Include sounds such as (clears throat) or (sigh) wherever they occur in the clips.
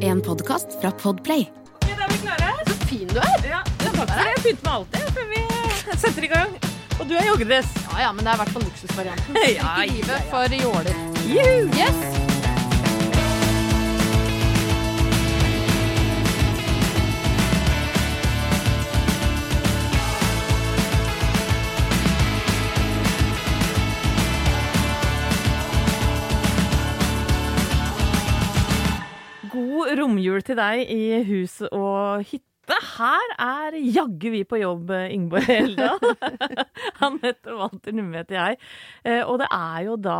En podkast fra Podplay. Ok, da er vi klare. Så fin du er! Ja, takk for det. Jeg pynter meg alltid før vi setter i gang. Og du er joggedress. Ja ja, men det er i hvert fall luksusvarianten. (laughs) Ja, ja, ja, livet for jåler. Yes! Romjul til deg i hus og hytte. Her er jaggu vi på jobb, Ingeborg Heldal. (laughs) Anette Walter Numme heter jeg. Eh, Og det er jo da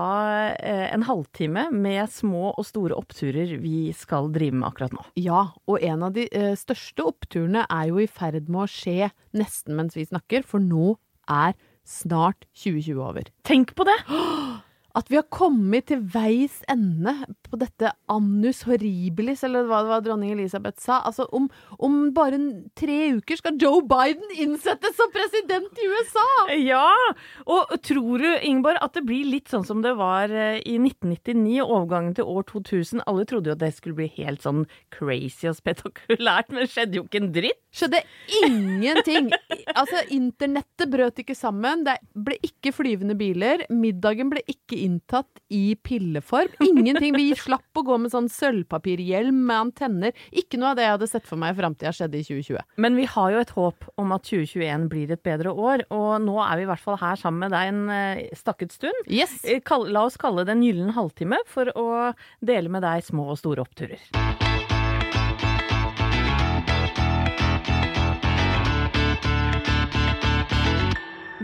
eh, en halvtime med små og store oppturer vi skal drive med akkurat nå. Ja, og en av de eh, største oppturene er jo i ferd med å skje nesten mens vi snakker, for nå er snart 2020 over. Tenk på det! (gasps) At vi har kommet til veis ende på dette annus horribilis, eller hva det var dronning Elisabeth sa. Altså, om, om bare tre uker skal Joe Biden innsettes som president i USA! Ja! Og tror du, Ingeborg, at det blir litt sånn som det var eh, i 1999, overgangen til år 2000? Alle trodde jo at det skulle bli helt sånn crazy og spetakulært, men det skjedde jo ikke en dritt. Skjedde ingenting. Altså, internettet brøt ikke sammen. Det ble ikke flyvende biler. Middagen ble ikke inntatt i pilleform. Ingenting. Vi slapp å gå med sånn sølvpapirhjelm med antenner. Ikke noe av det jeg hadde sett for meg i framtida skjedde i 2020. Men vi har jo et håp om at 2021 blir et bedre år, og nå er vi i hvert fall her sammen med deg en eh, stakket stund. Yes. Eh, La oss kalle det en gyllen halvtime for å dele med deg små og store oppturer.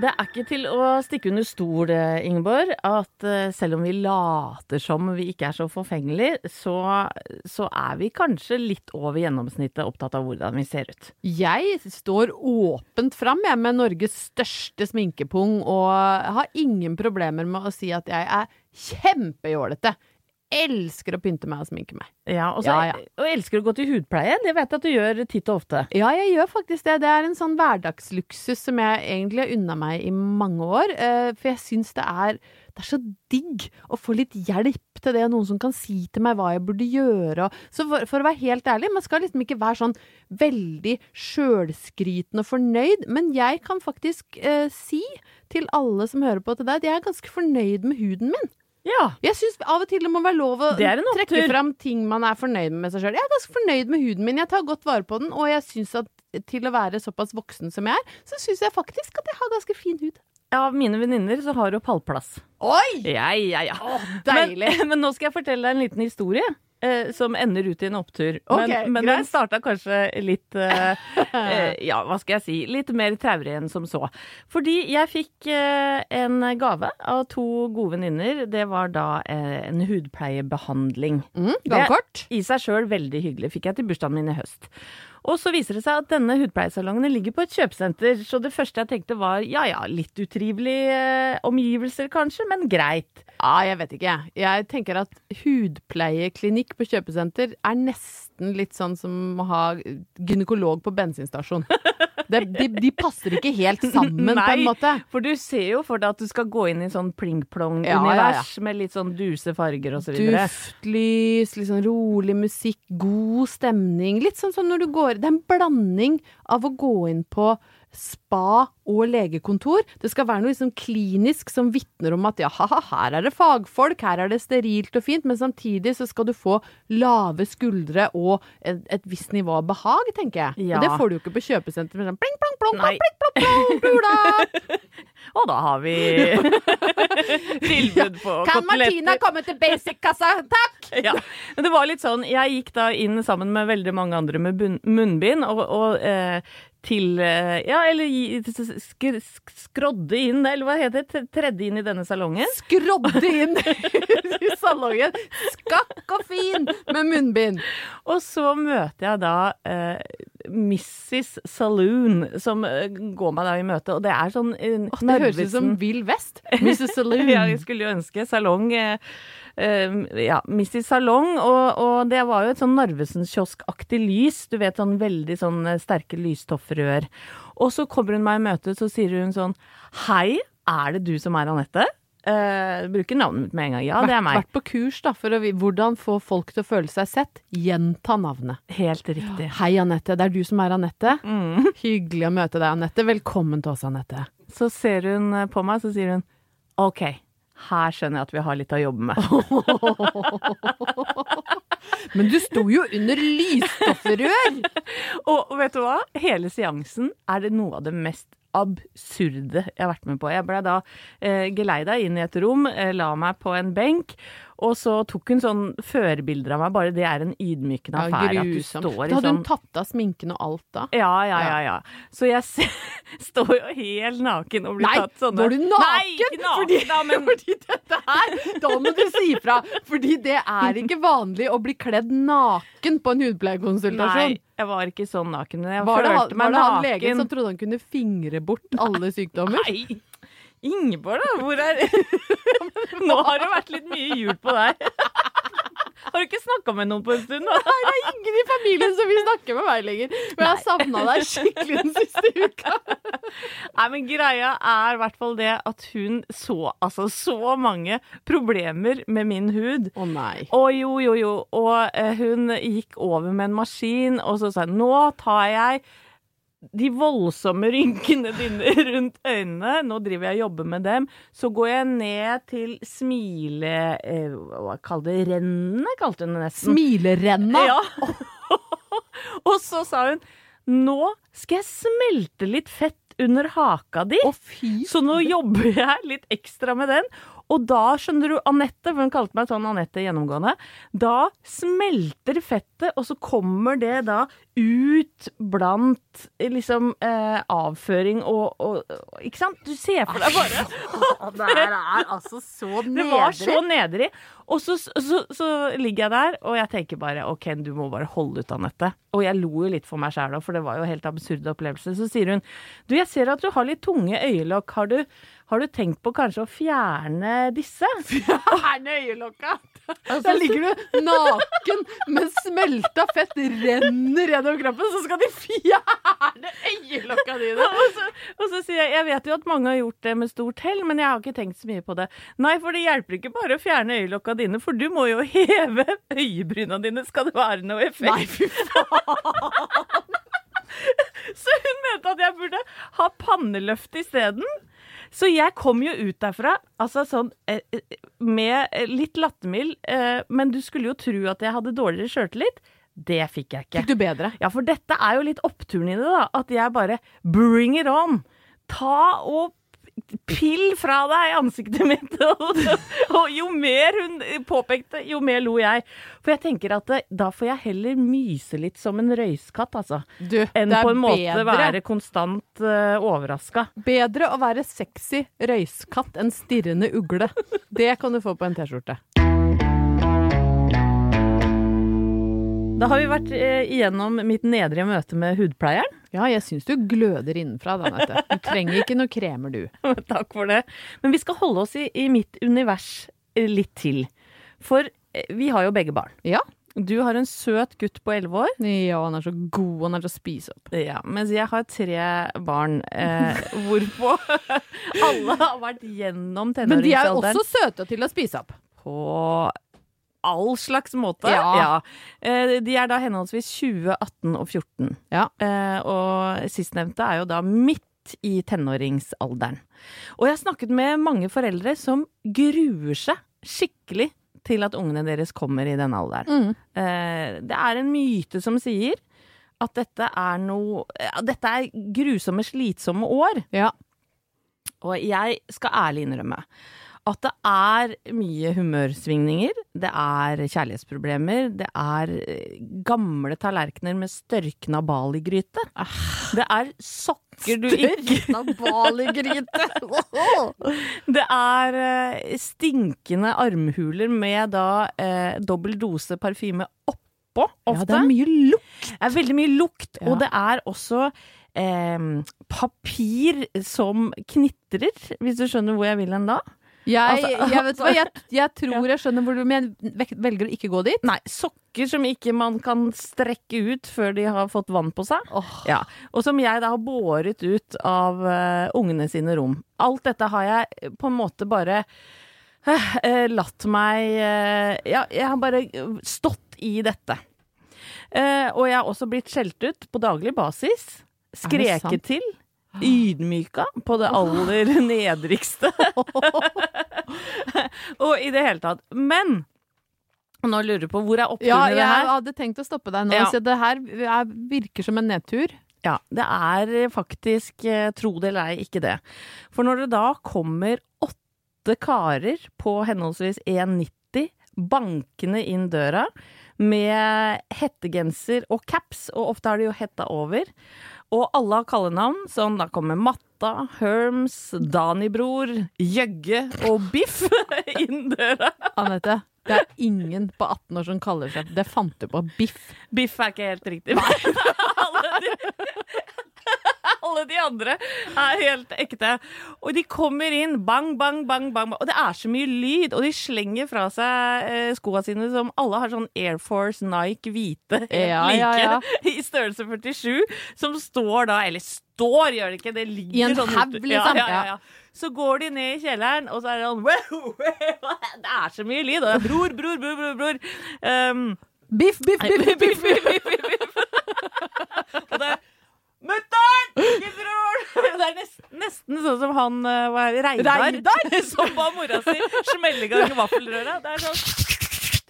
Det er ikke til å stikke under stol, eh, Ingeborg, at eh, selv om vi later som vi ikke er så forfengelige, så, så er vi kanskje litt over gjennomsnittet opptatt av hvordan vi ser ut. Jeg står åpent fram jeg, med Norges største sminkepung, og har ingen problemer med å si at jeg er kjempejålete. Elsker å pynte meg og sminke meg. Ja, også, Ja, ja. og elsker å gå til hudpleie. Det vet jeg at du gjør titt og ofte. Ja, jeg gjør faktisk det. Det er en sånn hverdagsluksus som jeg egentlig har unna meg i mange år. eh, For jeg syns det er det er så digg å få litt hjelp til det, noen som kan si til meg hva jeg burde gjøre. og- Så for, for å være helt ærlig, man skal liksom ikke være sånn veldig sjølskrytende og fornøyd, men jeg kan faktisk eh, si til alle som hører på til deg, at jeg er ganske fornøyd med huden min. Ja. Jeg syns av og til det må være lov å trekke fram ting man er fornøyd med med seg sjøl. Jeg er ganske fornøyd med huden min. Jeg tar godt vare på den, og jeg syns at til å være såpass voksen som jeg er, så syns jeg faktisk at jeg har ganske fin hud. Av mine venninner så har du pallplass. Oi! Ja, ja, ja. deilig. Men, (laughs) men nå skal jeg fortelle deg en liten historie. Eh, som ender ut i en opptur. Men men greit. den starta kanskje litt eh, (laughs) eh, Ja, hva skal jeg si? Litt mer traurig enn som så. Fordi jeg fikk eh, en gave av to gode venninner. Det var da eh, en hudpleiebehandling. Mm, Gavekort. I seg sjøl veldig hyggelig. Fikk jeg til bursdagen min i høst. Og så viser det seg at denne hudpleiesalongen ligger på et kjøpesenter, så det første jeg tenkte var ja ja, litt utrivelige eh, omgivelser kanskje, men greit. Ja, jeg vet ikke. Jeg tenker at hudpleieklinikk på kjøpesenter er nesten litt sånn som å ha gynekolog på bensinstasjon. (laughs) Det, de, de passer ikke helt sammen, på en Nei, måte. For du ser jo for deg at du skal gå inn i sånn pling-plong-univers med litt sånn duse farger og så videre. Duftlys, litt sånn rolig musikk, god stemning. Litt sånn som når du går Det er en blanding av å gå inn på spa og legekontor. Det skal være noe liksom klinisk som vitner om at ja, haha, her er det fagfolk, her er det sterilt og fint, men samtidig så skal du få lave skuldre og et, et visst nivå av behag, tenker jeg. Ja. Og det får du jo ikke på kjøpesenter med sånn pling, plong, plong, plong, plong, plong, bula. (laughs) Og da har vi (laughs) tilbud på Kan Martina komme til basic-kassa, takk? (laughs) Ja. Men det var litt sånn, jeg gikk da inn sammen med veldig mange andre med bunn- munnbind, og, og eh, til eh, Ja, eller sk sk inn, eller hva heter det? Tredde inn i denne salongen. skrådde inn (laughs) i salongen. Skakk og fin med munnbind. Og så møter jeg da eh, Mrs. Saloon, som eh, går meg da i møte, og det er sånn eh, Det høres ut som Vill Vest. Mrs. (laughs) Saloon. Ja, jeg skulle jo ønske salong eh, eh, Ja, Mrs. Salong, og, og det var jo et sånn Narvesen-kioskaktig lys. Du vet, sånn veldig sånn sterke lystoffrør. Og så kommer hun meg i møte, så sier hun sånn Hei, er det du som er Anette? Eh, bruker navnet mitt med en gang. Ja, det er meg. vært på kurs da, for å, hvordan få folk til å føle seg sett. Gjenta navnet. Helt riktig. Hei, Anette. Det er du som er Anette. Mm. (laughs) Hyggelig å møte deg, Anette. Velkommen til oss, Anette. Så ser hun eh, på meg, så sier hun OK, her skjønner jeg at vi har litt å jobbe med. (laughs) Men du sto jo under lysstofferør! (laughs) Og vet du hva? Hele seansen er det noe av det mest absurde jeg har vært med på. Jeg ble da eh, geleida inn i et rom, eh, la meg på en benk, og så tok hun sånn førbilder av meg. Bare det er en ydmykende Ja, affære at du står i Da hadde sånn hun tatt av sminken og alt da. ja, ja, ja, ja. Så jeg (laughs) står jo helt naken og blir Nei, tatt sånne var du naken? Nei, ikke naken, Fordi, da, (laughs) men fordi dette her, da må du si fra. Fordi det er ikke vanlig å bli kledd naken på en hudpleiekonsultasjon. Nei, jeg var ikke sånn naken. Jeg Var det, han- var naken. var det han legen som trodde han kunne fingre bort alle sykdommer? Nei! Ingeborg, da? Hvor er (laughs) Nå har det vært litt mye jul på deg. (laughs) Har du ikke snakka med noen på en stund? da? Det er ingen i familien som vil snakke med meg lenger. Men jeg har savna deg skikkelig den siste uka. (laughs) Nei, men greia er i hvert fall det at hun så altså så mange problemer med min hud. Å nei. Å jo, jo, jo. Og eh, hun gikk over med en maskin, og så sa hun nå tar jeg de voldsomme rynkene dine (laughs) rundt øynene, nå driver jeg og jobber med dem. Så går jeg ned til smile... Eh, hva kalte det? Rennene, kalte hun det nesten. Smilerenna. Ja. (laughs) og så sa hun nå skal jeg smelte litt fett under haka di. oh, Så nå jobber jeg litt ekstra med den. Og da, skjønner du, Anette, for hun kalte meg sånn Anette gjennomgående, da smelter fettet, og så kommer det da ut blant liksom eh, avføring og, og og- Ikke sant? Du ser for deg bare Det her er altså så nedrig. (laughs) Det var så nedrig. Og så, så, så ligger jeg der, og jeg tenker bare OK, du må bare holde ut, Anette. Og jeg lo jo litt for meg sjæl òg, for det var jo helt absurd opplevelse. Så sier hun du, jeg ser at du har litt tunge øyelokk. Har du, har du tenkt på kanskje å fjerne disse? (laughs) Fjerne øyelokka! Der ligger du naken med smelta fett renner gjennom kroppen, så skal de fjerne øyelokka dine! (laughs) Og så, og så sier jeg jeg vet jo at mange har gjort det med stort hell, men jeg har ikke tenkt så mye på det. Nei, for det hjelper ikke bare å fjerne øyelokka dine, for du må jo heve øyebryna dine, skal det være noe effekt. Nei, fy faen! (laughs) Så hun mente at jeg burde ha panneløft isteden. Så jeg kom jo ut derfra altså sånn, eh, eh, med eh, litt lattermild, men du skulle jo tro at jeg hadde dårligere sjøltillit. Det fikk jeg ikke. Fikk du bedre? Ja, for dette er jo litt oppturen i det, da. At jeg bare bring it on. Ta og pill fra deg i ansiktet mitt. (laughs) Og, og jo mer hun påpekte, jo mer lo jeg. For jeg tenker at eh, da får jeg heller myse litt som en røyskatt, altså. Du, Enn på en måte bedre, være konstant uh, overraska. bedre å være sexy røyskatt enn stirrende ugle. Det kan du få på en T-skjorte. Da har vi vært eh, igjennom mitt nedre møte med hudpleieren. Ja, jeg syns du gløder innenfra, da, Nette. Du trenger ikke noe kremer, du. (laughs) Takk for det. Men vi skal holde oss i, i mitt univers eh, litt til. For eh, vi har jo begge barn. Ja. Du har en søt gutt på elleve år. Ja, han er så god, han er til å spise opp. Ja, mens jeg har tre barn, eh, (laughs) hvorpå alle har vært gjennom tenåringsalderen. Men de er jo også søte til å spise opp. på all slags måte. Ja. Ja. de er da henholdsvis 20, 18 og 14. Ja. Eh, og sistnevnte er jo da midt i tenåringsalderen. Og jeg har snakket med mange foreldre som gruer seg skikkelig til at ungene deres kommer i denne alderen. Mm. Eh, det er en myte som sier at dette er noe Dette er grusomme, slitsomme år. Ja. Og jeg skal ærlig innrømme at det er mye humørsvingninger. Det er kjærlighetsproblemer. Det er eh, gamle tallerkener med størkna baligryte. Det er sokker du ikke Størkna Baligryte! (laughs) Det er eh, stinkende armhuler med da eh, dobbel dose parfyme oppå, ofte. Ja, det er mye lukt. Det er veldig mye lukt, Ja. og det er også eh, papir som knitrer, hvis du skjønner hvor jeg vil hen da. Jeg, Altså, jeg vet hva, jeg, jeg (laughs) tror jeg skjønner hvor du Men jeg velger å ikke gå dit. Nei, sokker som ikke man kan strekke ut før de har fått vann på seg. Oh. Ja, Og som jeg da har båret ut av uh, ungene sine rom. Alt dette har jeg på en måte bare uh, latt meg uh, Ja, jeg har bare stått i dette. Eh, og jeg har også blitt skjelt ut på daglig basis. Skreket til. Ydmyka på det aller (laughs) nedrigste. (laughs) og i det hele tatt. Men nå lurer du på hvor er Ja, det det jeg hadde tenkt å stoppe deg nå. Ja. Så det her er, virker som en nedtur. Ja, det er faktisk, eh, tro det eller ei, ikke det. For når det da kommer åtte karer på henholdsvis 1,90 bankende inn døra med hettegenser og caps, og ofte har de jo hetta over, og alle har kallenavn, sånn da kommer Matta, Herms, Dani-bror, Jøgge og Biff (laughs) inn døra. Anette, det er ingen på 18 år som kaller seg Det fant du på. Biff. Biff er ikke helt riktig. (laughs) de, alle de andre er helt ekte. Og de kommer inn, bang, bang, bang, bang. Og det er så mye lyd, og de slenger fra seg eh, skoa sine som alle har sånn Air Force Nike hvite, (laughs) Ja, like, ja, ja. (laughs) i størrelse 47, som står da, eller står, gjør det ikke, det ligger I en sånn haug, liksom. Ja, ja, ja. Så går de ned i kjelleren, og så er det sånn (laughs) wow, wow, Det er så mye lyd. Og det er bror, bror, bror, bror. bror. Um, Biff, biff, biff, biff, biff. biff, biff, biff, biff. Og det er Mutter'n! (gasps) Ikke bror! (laughs) Det er nesten, nesten sånn som han eh, hva er Reidar, Reidar? (laughs) som ba mora si smelle i gang vaffelrøra. Det er sånn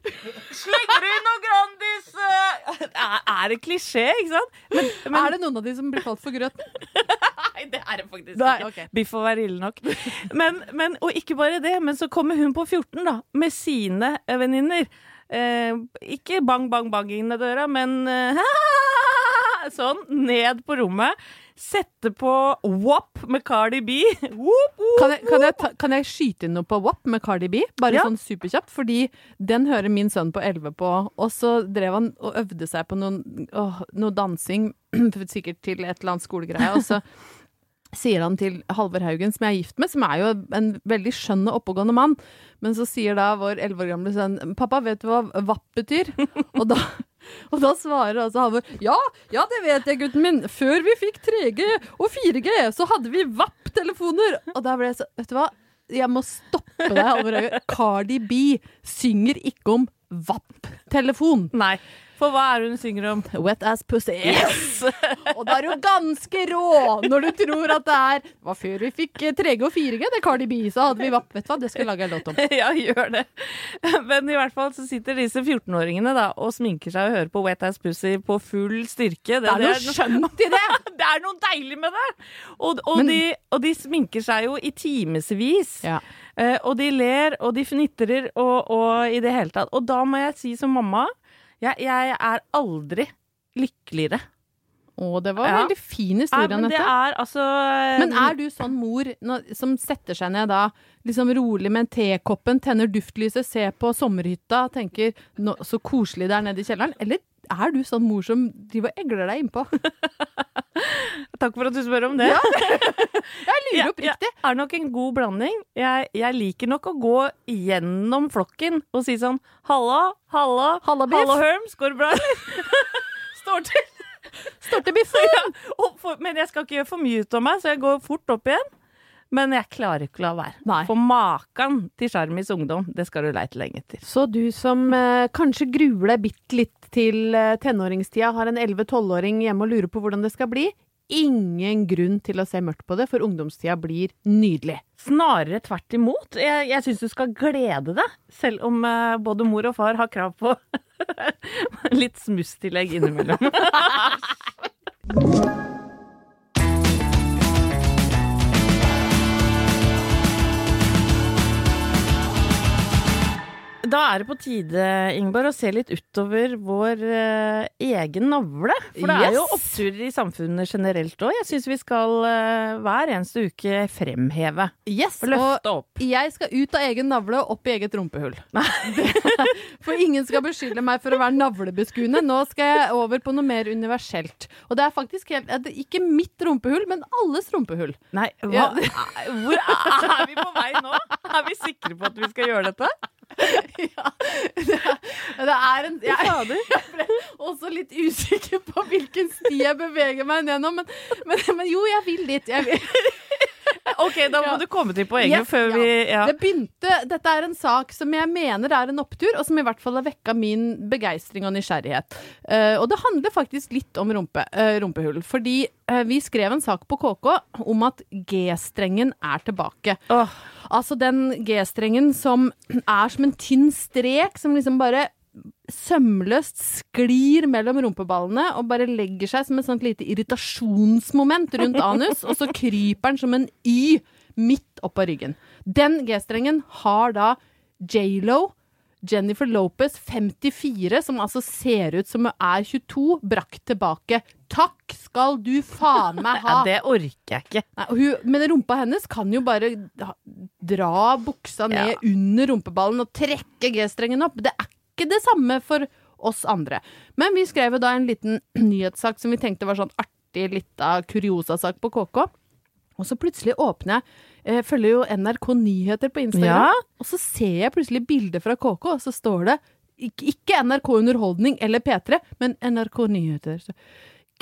Slenger du inn noe Grandis? eh? Det er, er det klisjé, ikke sant? Men, men Er det noen av de som blir kalt for grøten? (laughs) Nei, det er det faktisk ikke. Okay. Biff får være ille nok. Men, men, og ikke bare det, men så kommer hun på 14 da, med sine eh, venninner. Eh, ikke bang, bang, bang inn i døra, men eh, sånn, ned på rommet. Sette på WAP med Cardi B. Whoop, whoop, Kan jeg, kan, jeg ta, kan jeg skyte inn noe på WAP med Cardi B? Bare Ja. sånn superkjapt. Fordi den hører min sønn på 11 på, og så drev han og øvde seg på noen, åh, noe dansing, (clears throat) sikkert til et eller annet skolegreie. Og så sier han til Halvor Haugen, som jeg er gift med, som er jo en veldig skjønn og oppegående mann, men så sier da vår 11 år gamle sønn 'Pappa, vet du hva VAP betyr?' (laughs) og da og da svarer altså Halvor ja, ja, det vet jeg, gutten min. Før vi fikk 3G og 4G, så hadde vi VAP-telefoner. Og da ble jeg så Vet du hva? Jeg må stoppe deg, Halvor Haugen. Cardi B synger ikke om VAP-telefon. Nei, for hva er det hun synger om? Wet ass pussy. (laughs) og da er du ganske rå når du tror at det er Det var før vi fikk eh, 3G og 4G, det Cardi B, sa. hadde vi vapp, Vet du hva, det skal jeg lage en låt om. (laughs) ja, gjør det. Men i hvert fall så sitter disse 14-åringene da og sminker seg og hører på Wet Ass Pussy på full styrke. Det er noe skjønt i det! (laughs) det er noe deilig med det! Og, og, Men- de, og de sminker seg jo i timevis. Ja. Eh, og de ler, og de fnitrer, og, og i det hele tatt. Og da må jeg si som mamma, jeg, jeg er aldri lykkeligere. Å, det var en Ja. veldig fin historie, men det Anette. er altså Men er du sånn mor nå- som setter seg ned da, liksom rolig med en tekoppen, tenner duftlyset, ser på sommerhytta, tenker nå, så koselig det er nede i kjelleren? Eller er du sånn mor som driver og egler deg innpå? (laughs) Takk for at du spør om det. (laughs) Jeg lurer Ja, oppriktig. Jeg er nok en god blanding. Jeg, jeg liker nok å gå gjennom flokken og si sånn Halla, halla, Halla, halla hallo Herms, går det bra, eller? (laughs) Står til. Står til biffen! Ja, men jeg skal ikke gjøre for mye ut av meg, så jeg går fort opp igjen. Men jeg klarer ikke å la være. Nei. For maken til Sjarmis ungdom, det skal du leite lenge etter. Så du som eh, kanskje gruer deg bitte litt til eh, tenåringstida, har en 11-12-åring hjemme og lurer på hvordan det skal bli, ingen grunn til å se mørkt på det, for ungdomstida blir nydelig. Snarere tvert imot. Jeg, jeg syns du skal glede deg, selv om uh, både mor og far har krav på (laughs) litt smusstillegg innimellom. (laughs) Da er det på tide, Ingeborg, å se litt utover vår uh, egen navle. For det er jo oppturer i samfunnet generelt òg. Jeg syns vi skal uh, hver eneste uke fremheve Yes, og løfte opp. Jeg skal ut av egen navle og opp i eget rumpehull. (laughs) (laughs) For ingen skal beskylde meg for å være navlebeskuende. Nå skal jeg over på noe mer universelt. Og det er faktisk helt, det er ikke mitt rumpehull, men alles rumpehull. Nei, hva, Ja. (laughs) hvor er, er vi på vei nå? Er vi sikre på at vi skal gjøre dette? (laughs) Det er en, jeg, (laughs) jeg ble også litt usikker på hvilken sti jeg beveger meg gjennom, men, men, men jo, jeg vil dit. Jeg vil. (laughs) OK, da må du komme til poenget Yes, før vi ja. Det begynte, dette er en sak som jeg mener er en opptur, og som i hvert fall har vekka min begeistring og nysgjerrighet. Uh, og det handler faktisk litt om rumpe, uh, rumpehull. Fordi uh, vi skrev en sak på KK om at G-strengen er tilbake. Oh. Altså den G-strengen som er som en tynn strek som liksom bare sømløst sklir mellom rumpeballene og bare legger seg som et sånt lite irritasjonsmoment rundt anus, og så kryper den som en Y midt oppå ryggen. Den G-strengen har da J.Lo, Jennifer Lopez, 54, som altså ser ut som hun er 22, brakt tilbake. Takk skal du faen meg ha! (laughs) det orker jeg ikke. Nei, hun, men rumpa hennes kan jo bare dra buksa ned Ja. under rumpeballen og trekke G-strengen opp. Det er ikke det samme for oss andre. Men vi skrev jo da en liten (clears throat) nyhetssak som vi tenkte var sånn artig lita kuriosasak på KK. Og så plutselig åpner jeg Jeg følger jo NRK Nyheter på Instagram. Ja. Og så ser jeg plutselig bilder fra KK, og så står det ikke NRK Underholdning eller P3, men NRK Nyheter. Så,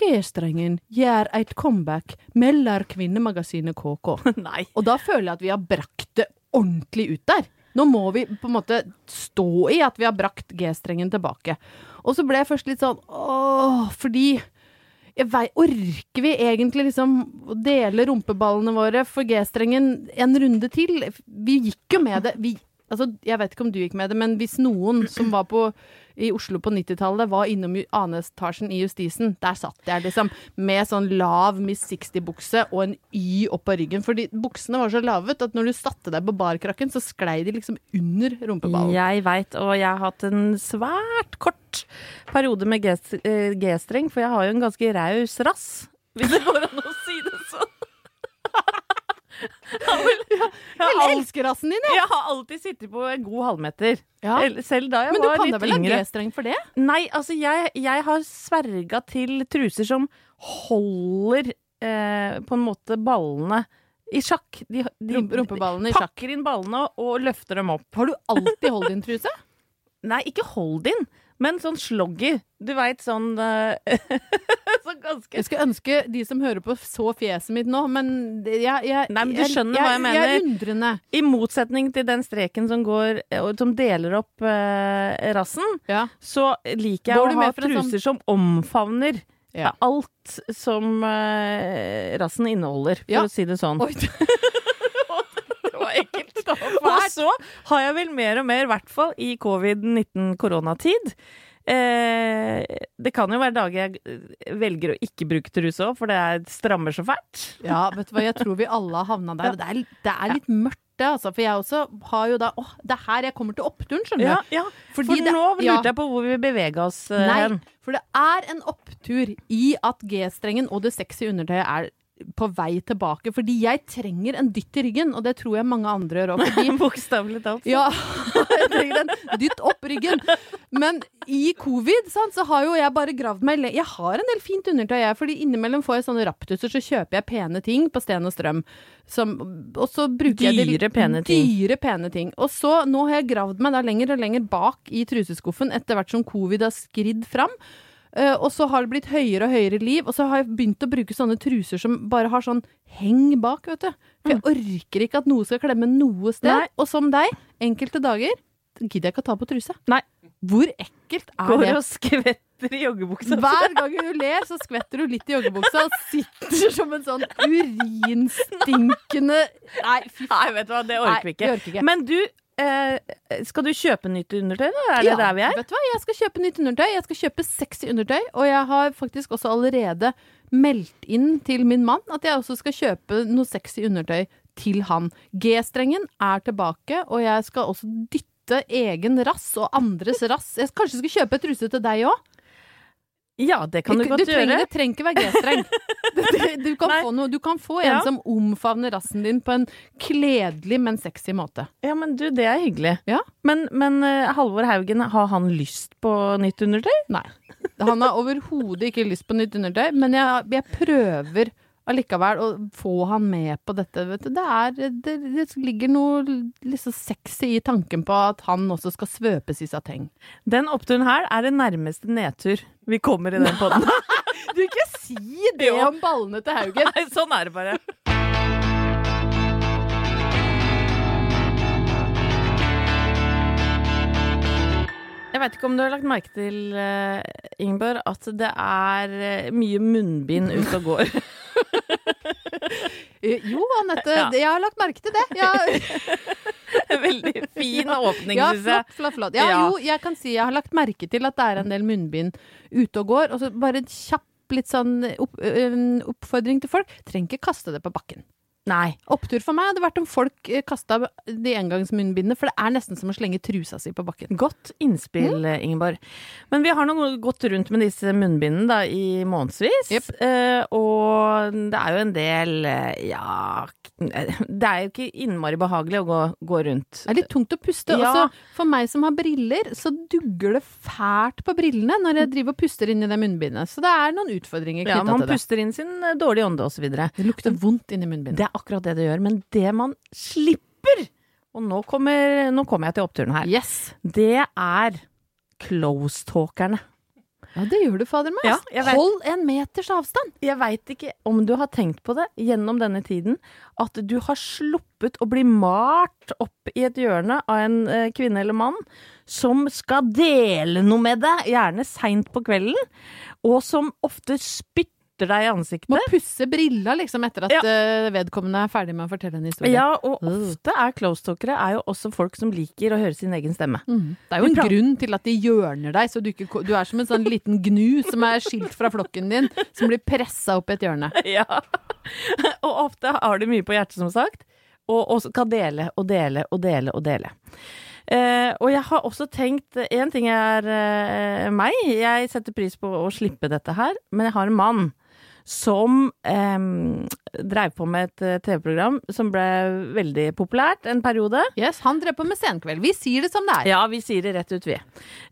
G-strengen gjør et comeback, melder kvinnemagasinet KK. (laughs) Nei. Og da føler jeg at vi har brakt det ordentlig ut der. Nå må vi på en måte stå i at vi har brakt G-strengen tilbake. Og så ble jeg først litt sånn åh, fordi vei, Orker vi egentlig liksom å dele rumpeballene våre for G-strengen en runde til? Vi gikk jo med det. Vi, altså, jeg vet ikke om du gikk med det, men hvis noen som var på, i Oslo på 90-tallet var innom anestasjen i Justisen, der satt jeg liksom med sånn lav Miss 60-bukse og en Y av ryggen. Fordi buksene var så lavet at når du satte deg på barkrakken, så sklei de liksom under rumpeballen. Jeg veit, og jeg har hatt en svært kort periode med eh, G-streng, for jeg har jo en ganske raus rass. Hvis det går an å. (laughs) Jeg elsker rassen din, jeg! jeg har alltid sittet på en god halvmeter. Ja. Selv da jeg Men du kan da litt vel ha yngre. G-streng for det? Nei, altså jeg, jeg har sverga til truser som holder eh, på en måte ballene i sjakk. De, de, Rump- rumpeballene i sjakk. Pakker inn ballene og løfter dem opp. Har du alltid hold in truse? (laughs) Nei, ikke hold in, men sånn sloggy. Du veit sånn eh, (laughs) Sånn ganske Jeg skulle ønske de som hører på, så fjeset mitt nå, men jeg, jeg Nei, men du skjønner hva jeg mener. Jeg er undrende. I motsetning til den streken som går eh, Som deler opp eh, rassen, Ja. så liker jeg å ha sånn- truser som omfavner Ja. alt som eh, rassen inneholder, for Ja. å si det sånn. Oi, (laughs) ekkelt. Og så har jeg vel mer og mer, i hvert fall i covid-19-koronatid eh, Det kan jo være dager jeg velger å ikke bruke truse òg, for det er, strammer så fælt. Ja, vet du hva, jeg tror vi alle har havna der. Det er, det er litt mørkt, altså. For jeg også har jo da Åh, det er her jeg kommer til oppturen, skjønner du. ja. ja. For det- nå lurte ja. jeg på hvor vi bevega oss eh, Nei, hen. for det er en opptur i at G-strengen og det sexy undertøyet er på vei tilbake. Fordi jeg trenger en dytt i ryggen, og det tror jeg mange andre gjør òg. (laughs) Bokstavelig talt. Ja, (laughs) jeg trenger en dytt opp ryggen. Men i covid sant, så har jo jeg bare gravd meg Jeg har en del fint undertøy, jeg. Fordi innimellom får jeg sånne raptuser, så kjøper jeg pene ting på Sten og Strøm. Som, og så bruker jeg det Dyre, pene ting. Dyre, pene ting. Og så, nå har jeg gravd meg da lenger og lenger bak i truseskuffen etter hvert som covid har skridd fram. Eh, og så har det blitt høyere og høyere liv, og så har jeg begynt å bruke sånne truser som bare har sånn heng bak, vet du. For jeg orker ikke at noe skal klemme noe sted. Nei. Og som deg, enkelte dager gidder jeg ikke å ta på truse. Nei. Hvor ekkelt er Går det? og skvetter i joggebuksa. Hver gang du ler, så skvetter du litt i joggebuksa og sitter som en sånn urinstinkende Nei, fy Nei, vet du hva, det orker vi ikke. ikke. Men du, skal du kjøpe nytt undertøy, da? Er det der vi er? Vet du hva, jeg skal kjøpe nytt undertøy. Jeg skal kjøpe sexy undertøy. Og jeg har faktisk også allerede meldt inn til min mann at jeg også skal kjøpe noe sexy undertøy til han. G-strengen er tilbake, og jeg skal også dytte egen rass og andres rass. Jeg kanskje skal kjøpe truse til deg òg? Ja, det kan du Du godt du gjøre. det trenger ikke være G-streng. (laughs) Du, du, kan få noe- du kan få en Ja. som omfavner rassen din på en kledelig, men sexy måte. Ja, men du, det er hyggelig. Ja. Men, men uh, Halvor Haugen, har han lyst på nytt undertøy? Nei. Han har overhodet ikke lyst på nytt undertøy, men jeg, jeg prøver allikevel å få han med på dette. Vet du. Det, er, det, det ligger noe så sexy i tanken på at han også skal svøpes i sateng. Den oppturen her er det nærmeste nedtur vi kommer i den podden. (laughs) Du ikke si det om ballene til Haugen! Nei, sånn er det bare. Jeg veit ikke om du har lagt merke til, eh, Ingeborg, at det er eh, mye munnbind ute og går. (laughs) Eh, Jo, Anette, Ja. jeg har lagt merke til det. Ja, (laughs) Veldig fin åpning, ja syns jeg. flott, flott, flott. Ja, Ja. jo, jeg kan si jeg har lagt merke til at det er en del munnbind ute og går. Og så bare en kjapp litt sånn opp, ø, oppfordring til folk. Trenger ikke kaste det på bakken. Nei. Opptur for meg hadde vært om folk kasta de engangsmunnbindene, for det er nesten som å slenge trusa si på bakken. Godt innspill, mm. Ingeborg. Men vi har nå gått rundt med disse munnbindene da, i månedsvis. yep. Eh, og det er jo en del eh, Ja Det er jo ikke innmari behagelig å gå, gå rundt. Det er litt tungt å puste. Ja. Også for meg som har briller, så dugger det fælt på brillene når jeg driver og puster inn i det munnbindet. Så det er noen utfordringer knytta ja, til det. Man puster inn sin eh, dårlige ånde osv. Det Det lukter vondt inni munnbindet. Er akkurat det det gjør. Men det man slipper Og nå kommer, nå kommer jeg til oppturen her. Yes! Det er close-talkerne. Ja, det gjør du, fader meg. Ja. Hold en meters avstand. Jeg veit ikke om du har tenkt på det gjennom denne tiden, at du har sluppet å bli malt opp i et hjørne av en eh, kvinne eller mann som skal dele noe med deg, gjerne seint på kvelden, og som ofte spytter deg i ansiktet. Må pusse brilla liksom etter at Ja. eh, vedkommende er ferdig med å fortelle en historie. Ja, og Mm. ofte er close-talkere er jo også folk som liker å høre sin egen stemme. Mm. Det er jo en grunn til at de hjørner deg, så du, ikke, du er som en sånn liten gnu som er skilt fra flokken din, som blir pressa opp i et hjørne. (laughs) Ja. og ofte har de mye på hjertet, som sagt, og, og kan dele og dele og dele og dele. Uh, og jeg har også tenkt Én ting er uh, meg, jeg setter pris på å slippe dette her, men jeg har en mann som eh, dreiv på med et eh, TV-program som ble veldig populært en periode. Yes, Han drev på med senkveld. Vi sier det som det er. Ja, vi sier det rett ut, vi.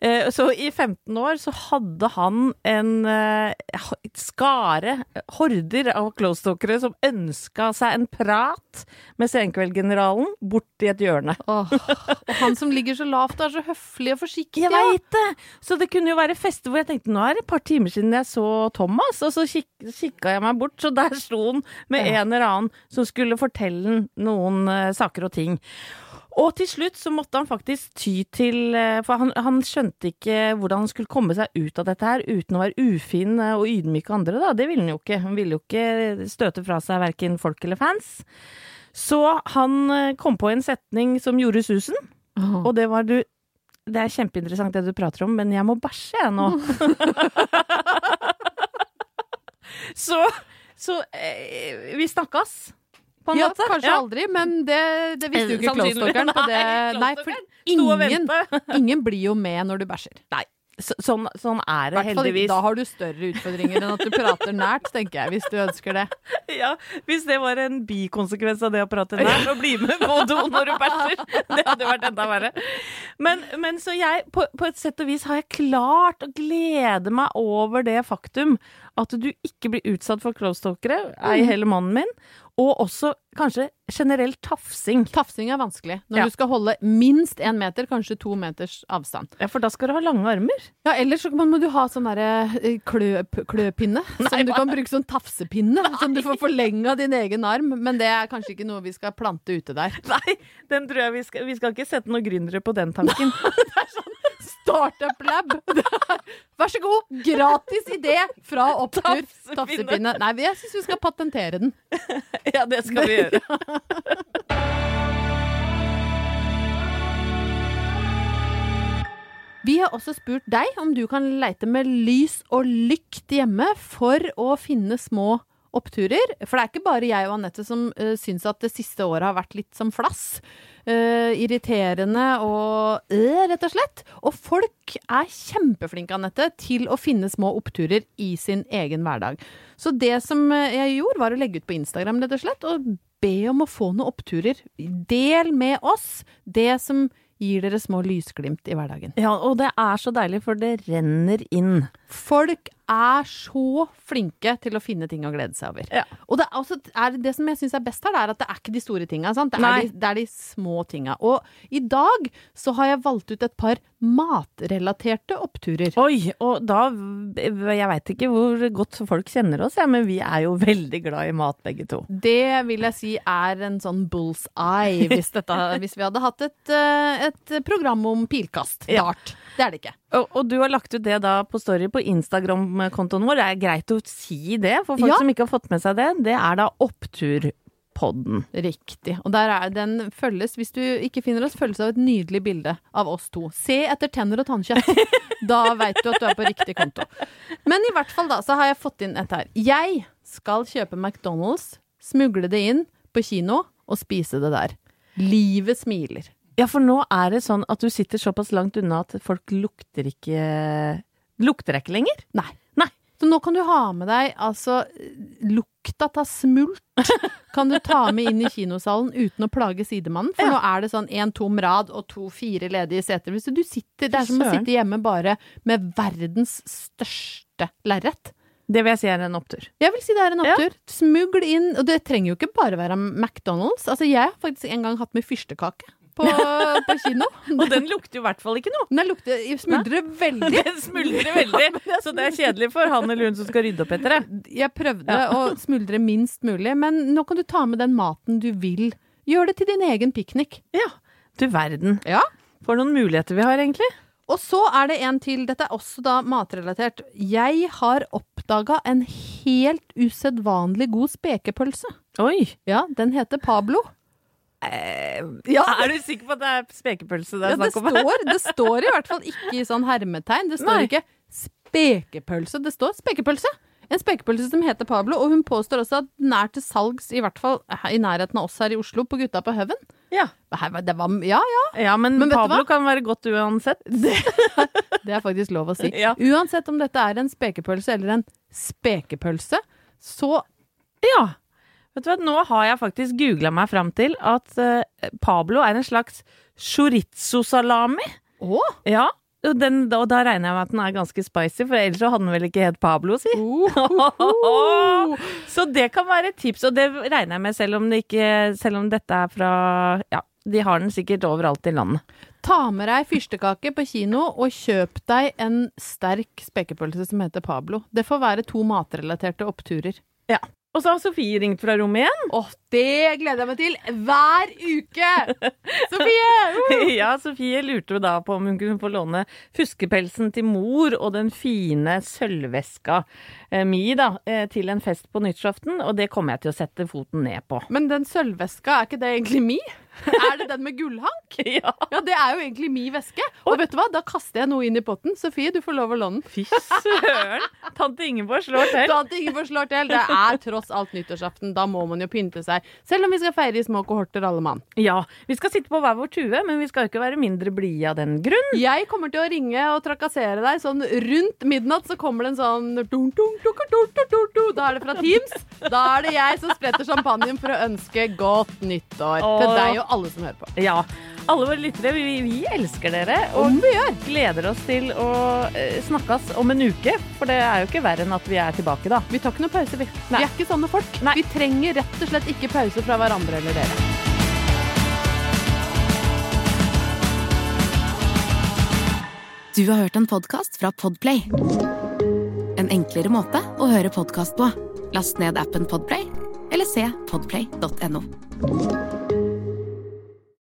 Eh, så i 15 år så hadde han en eh, skare, horder av close-talkere som ønska seg en prat med Senkveld-generalen borti et hjørne. Åh, og han som ligger så lavt og er så høflig og forsiktig. Jeg veit det! Så det kunne jo være fester hvor jeg tenkte nå er det et par timer siden jeg så Thomas, og så kik kikka jeg meg bort, så der sto han med en eller annen som skulle fortelle noen uh, saker og ting. Og til slutt så måtte han faktisk ty til eh, For han, han skjønte ikke hvordan han skulle komme seg ut av dette her uten å være ufin eh, og ydmyke andre, da. Det ville han jo ikke. Han ville jo ikke støte fra seg verken folk eller fans. Så han kom på en setning som gjorde susen. oh. Og det var du Det er kjempeinteressant det du prater om, men jeg må bæsje jeg nå. (laughs) (laughs) så så eh, vi snakkes. på en ja, måte. kanskje Ja. aldri, men det, det visste jo ikke close-talkeren. det- (laughs) Nei, for ingen, (laughs) ingen blir jo med når du bæsjer. Så, sånn, sånn er det heldigvis. Da har du større utfordringer enn at du prater nært, tenker jeg, hvis du ønsker det. (laughs) Ja, Hvis det var en bikonsekvens av det å prate nært og bli med på do når du bæsjer, det hadde vært enda verre. Men, men så jeg, på, på et sett og vis har jeg klart å glede meg over det faktum at du ikke blir utsatt for close-talkere, ei heller mannen min, og også kanskje generell tafsing. Tafsing er vanskelig når Ja. du skal holde minst én meter, kanskje to meters avstand. Ja, For da skal du ha lange armer. Ja, ellers så må du ha sånn derre eh, klø, kløpinne, som du kan bruke som tafsepinne, som du får forlenga din egen arm. Men det er kanskje ikke noe vi skal plante ute der. Nei, den tror jeg vi skal, vi skal ikke sette noen gründere på den tanken. (laughs) Startup Lab! (laughs) Vær så god, gratis idé fra Opptur. Tafsepinne. Nei, jeg syns vi skal patentere den. (laughs) ja, det skal vi gjøre. (laughs) Vi har også spurt deg om du kan leite med lys og lykt hjemme for å finne små oppturer. For det er ikke bare jeg og Anette som uh, syns at det siste året har vært litt som flass. Eh, irriterende og uh, rett og slett. Og folk er kjempeflinke, Anette, til å finne små oppturer i sin egen hverdag. Så det som eh, jeg gjorde, var å legge ut på Instagram, rett og slett, og be om å få noen oppturer. Del med oss det som gir dere små lysglimt i hverdagen. Ja, og det er så deilig, for det renner inn. Folk er så flinke til å finne ting å glede seg over. Ja. Og det, også, er det, som jeg syns er best her, det er at det er ikke de store tinga. Det, de- det er de små tinga. Og i dag så har jeg valgt ut et par matrelaterte oppturer. Oi, og da Jeg veit ikke hvor godt folk kjenner oss, ja, men vi er jo veldig glad i mat, begge to. Det vil jeg si er en sånn bull's eye, hvis, dette, hvis vi hadde hatt et, eh, et program om pilkast. Ja. Det er det ikke. Og, og du har lagt ut det da på Story på Instagram-kontoen vår. Det er greit å si det for folk Ja. som ikke har fått med seg det. Det er da Oppturpodden. Riktig. Og der er den følges, hvis du ikke finner oss, følges av et nydelig bilde av oss to. Se etter tenner og tannkjøtt. (laughs) Da veit du at du er på riktig konto. Men i hvert fall da, så har jeg fått inn et her. Jeg skal kjøpe McDonald's, smugle det inn på kino og spise det der. Livet smiler. Ja, for nå er det sånn at du sitter såpass langt unna at folk lukter ikke Lukter deg ikke lenger? Nei. Nei. Så nå kan du ha med deg altså lukta av smult kan du ta med inn i kinosalen uten å plage sidemannen. For Ja. nå er det sånn én tom rad og to fire ledige seter. Hvis du sitter, det er som å sitte hjemme bare med verdens største lerret. Det vil jeg si er en opptur. Jeg vil si det er en Ja. opptur. Smugl inn Og det trenger jo ikke bare være McDonald's. Altså, jeg har faktisk en gang hatt med fyrstekake på, på kino. (laughs) Og den lukter jo i hvert fall ikke noe. Den lukter smuldrer veldig. (laughs) Den smuldrer veldig, (laughs) så det er kjedelig for han eller hun som skal rydde opp etter det. Jeg prøvde å smuldre minst mulig, men nå kan du ta med den maten du vil. Gjør det til din egen piknik. Ja, du verden. Ja. For noen muligheter vi har, egentlig. Og så er det en til, dette er også da matrelatert. Jeg har oppdaga en helt usedvanlig god spekepølse. Oi. Ja, den heter Pablo. Ja. Er du sikker på at det er spekepølse det er ja, snakk om? står, det står i hvert fall ikke i sånn hermetegn. Det står Nei. ikke spekepølse, det står spekepølse. En spekepølse som heter Pablo, og hun påstår også at den er til salgs, i hvert fall i nærheten av oss her i Oslo, på Gutta på Høven. Ja. Det var, ja, ja, ja, men, Men Pablo kan være godt uansett. (laughs) det er faktisk lov å si. Ja. Uansett om dette er en spekepølse eller en spekepølse, så Ja. Vet du hva, nå har jeg faktisk googla meg fram til at uh, Pablo er en slags chorizo-salami. Oh. Ja. Og, den, og da regner jeg med at den er ganske spicy, for ellers hadde den vel ikke hett Pablo, si. (laughs) så det kan være et tips, og det regner jeg med selv om, det ikke, selv om dette er fra Ja, de har den sikkert overalt i landet. Ta med deg fyrstekake på kino, og kjøp deg en sterk spekepølse som heter Pablo. Det får være to matrelaterte oppturer. Ja. Og så har Sofie ringt fra rommet igjen. Åh, det gleder jeg meg til hver uke! (laughs) Sofie! Ja, Sofie lurte da på om hun kunne få låne fuskepelsen til mor og den fine sølvveska eh, mi da, eh, til en fest på nyttårsaften, og det kommer jeg til å sette foten ned på. Men den sølvveska, er ikke det egentlig mi? Er det den med gullhank? (laughs) Ja. Ja, det er jo egentlig mi veske. Og vet du hva, da kaster jeg noe inn i potten. Sofie, du får lov å låne den. Fy søren! Tante Ingeborg slår til. Tante Ingeborg slår til. Det er tross alt nyttårsaften. Da må man jo pynte seg. Selv om vi skal feire i små kohorter, alle mann. Ja, vi skal sitte på hver vår tue, men vi skal jo ikke være mindre blide av den grunn. Jeg kommer til å ringe og trakassere deg. Sånn rundt midnatt så kommer det en sånn dun, dun, dun. Da er det fra Teams. Da er det jeg som spretter champagnen for å ønske godt nyttår. Til deg og alle som hører på. Ja, alle våre lyttere, vi, vi elsker dere, og Om vi gjør. gleder oss til å eh, snakkes om en uke, for det er jo ikke verre enn at vi er tilbake da. Vi tar ikke noe pause, vi. Nei. Vi er ikke sånne folk. Nei. Vi trenger rett og slett ikke pause fra hverandre eller dere. Du har hørt en podkast fra Podplay. En enklere måte å høre podkast på. Last ned appen Podplay, eller se podplay.no.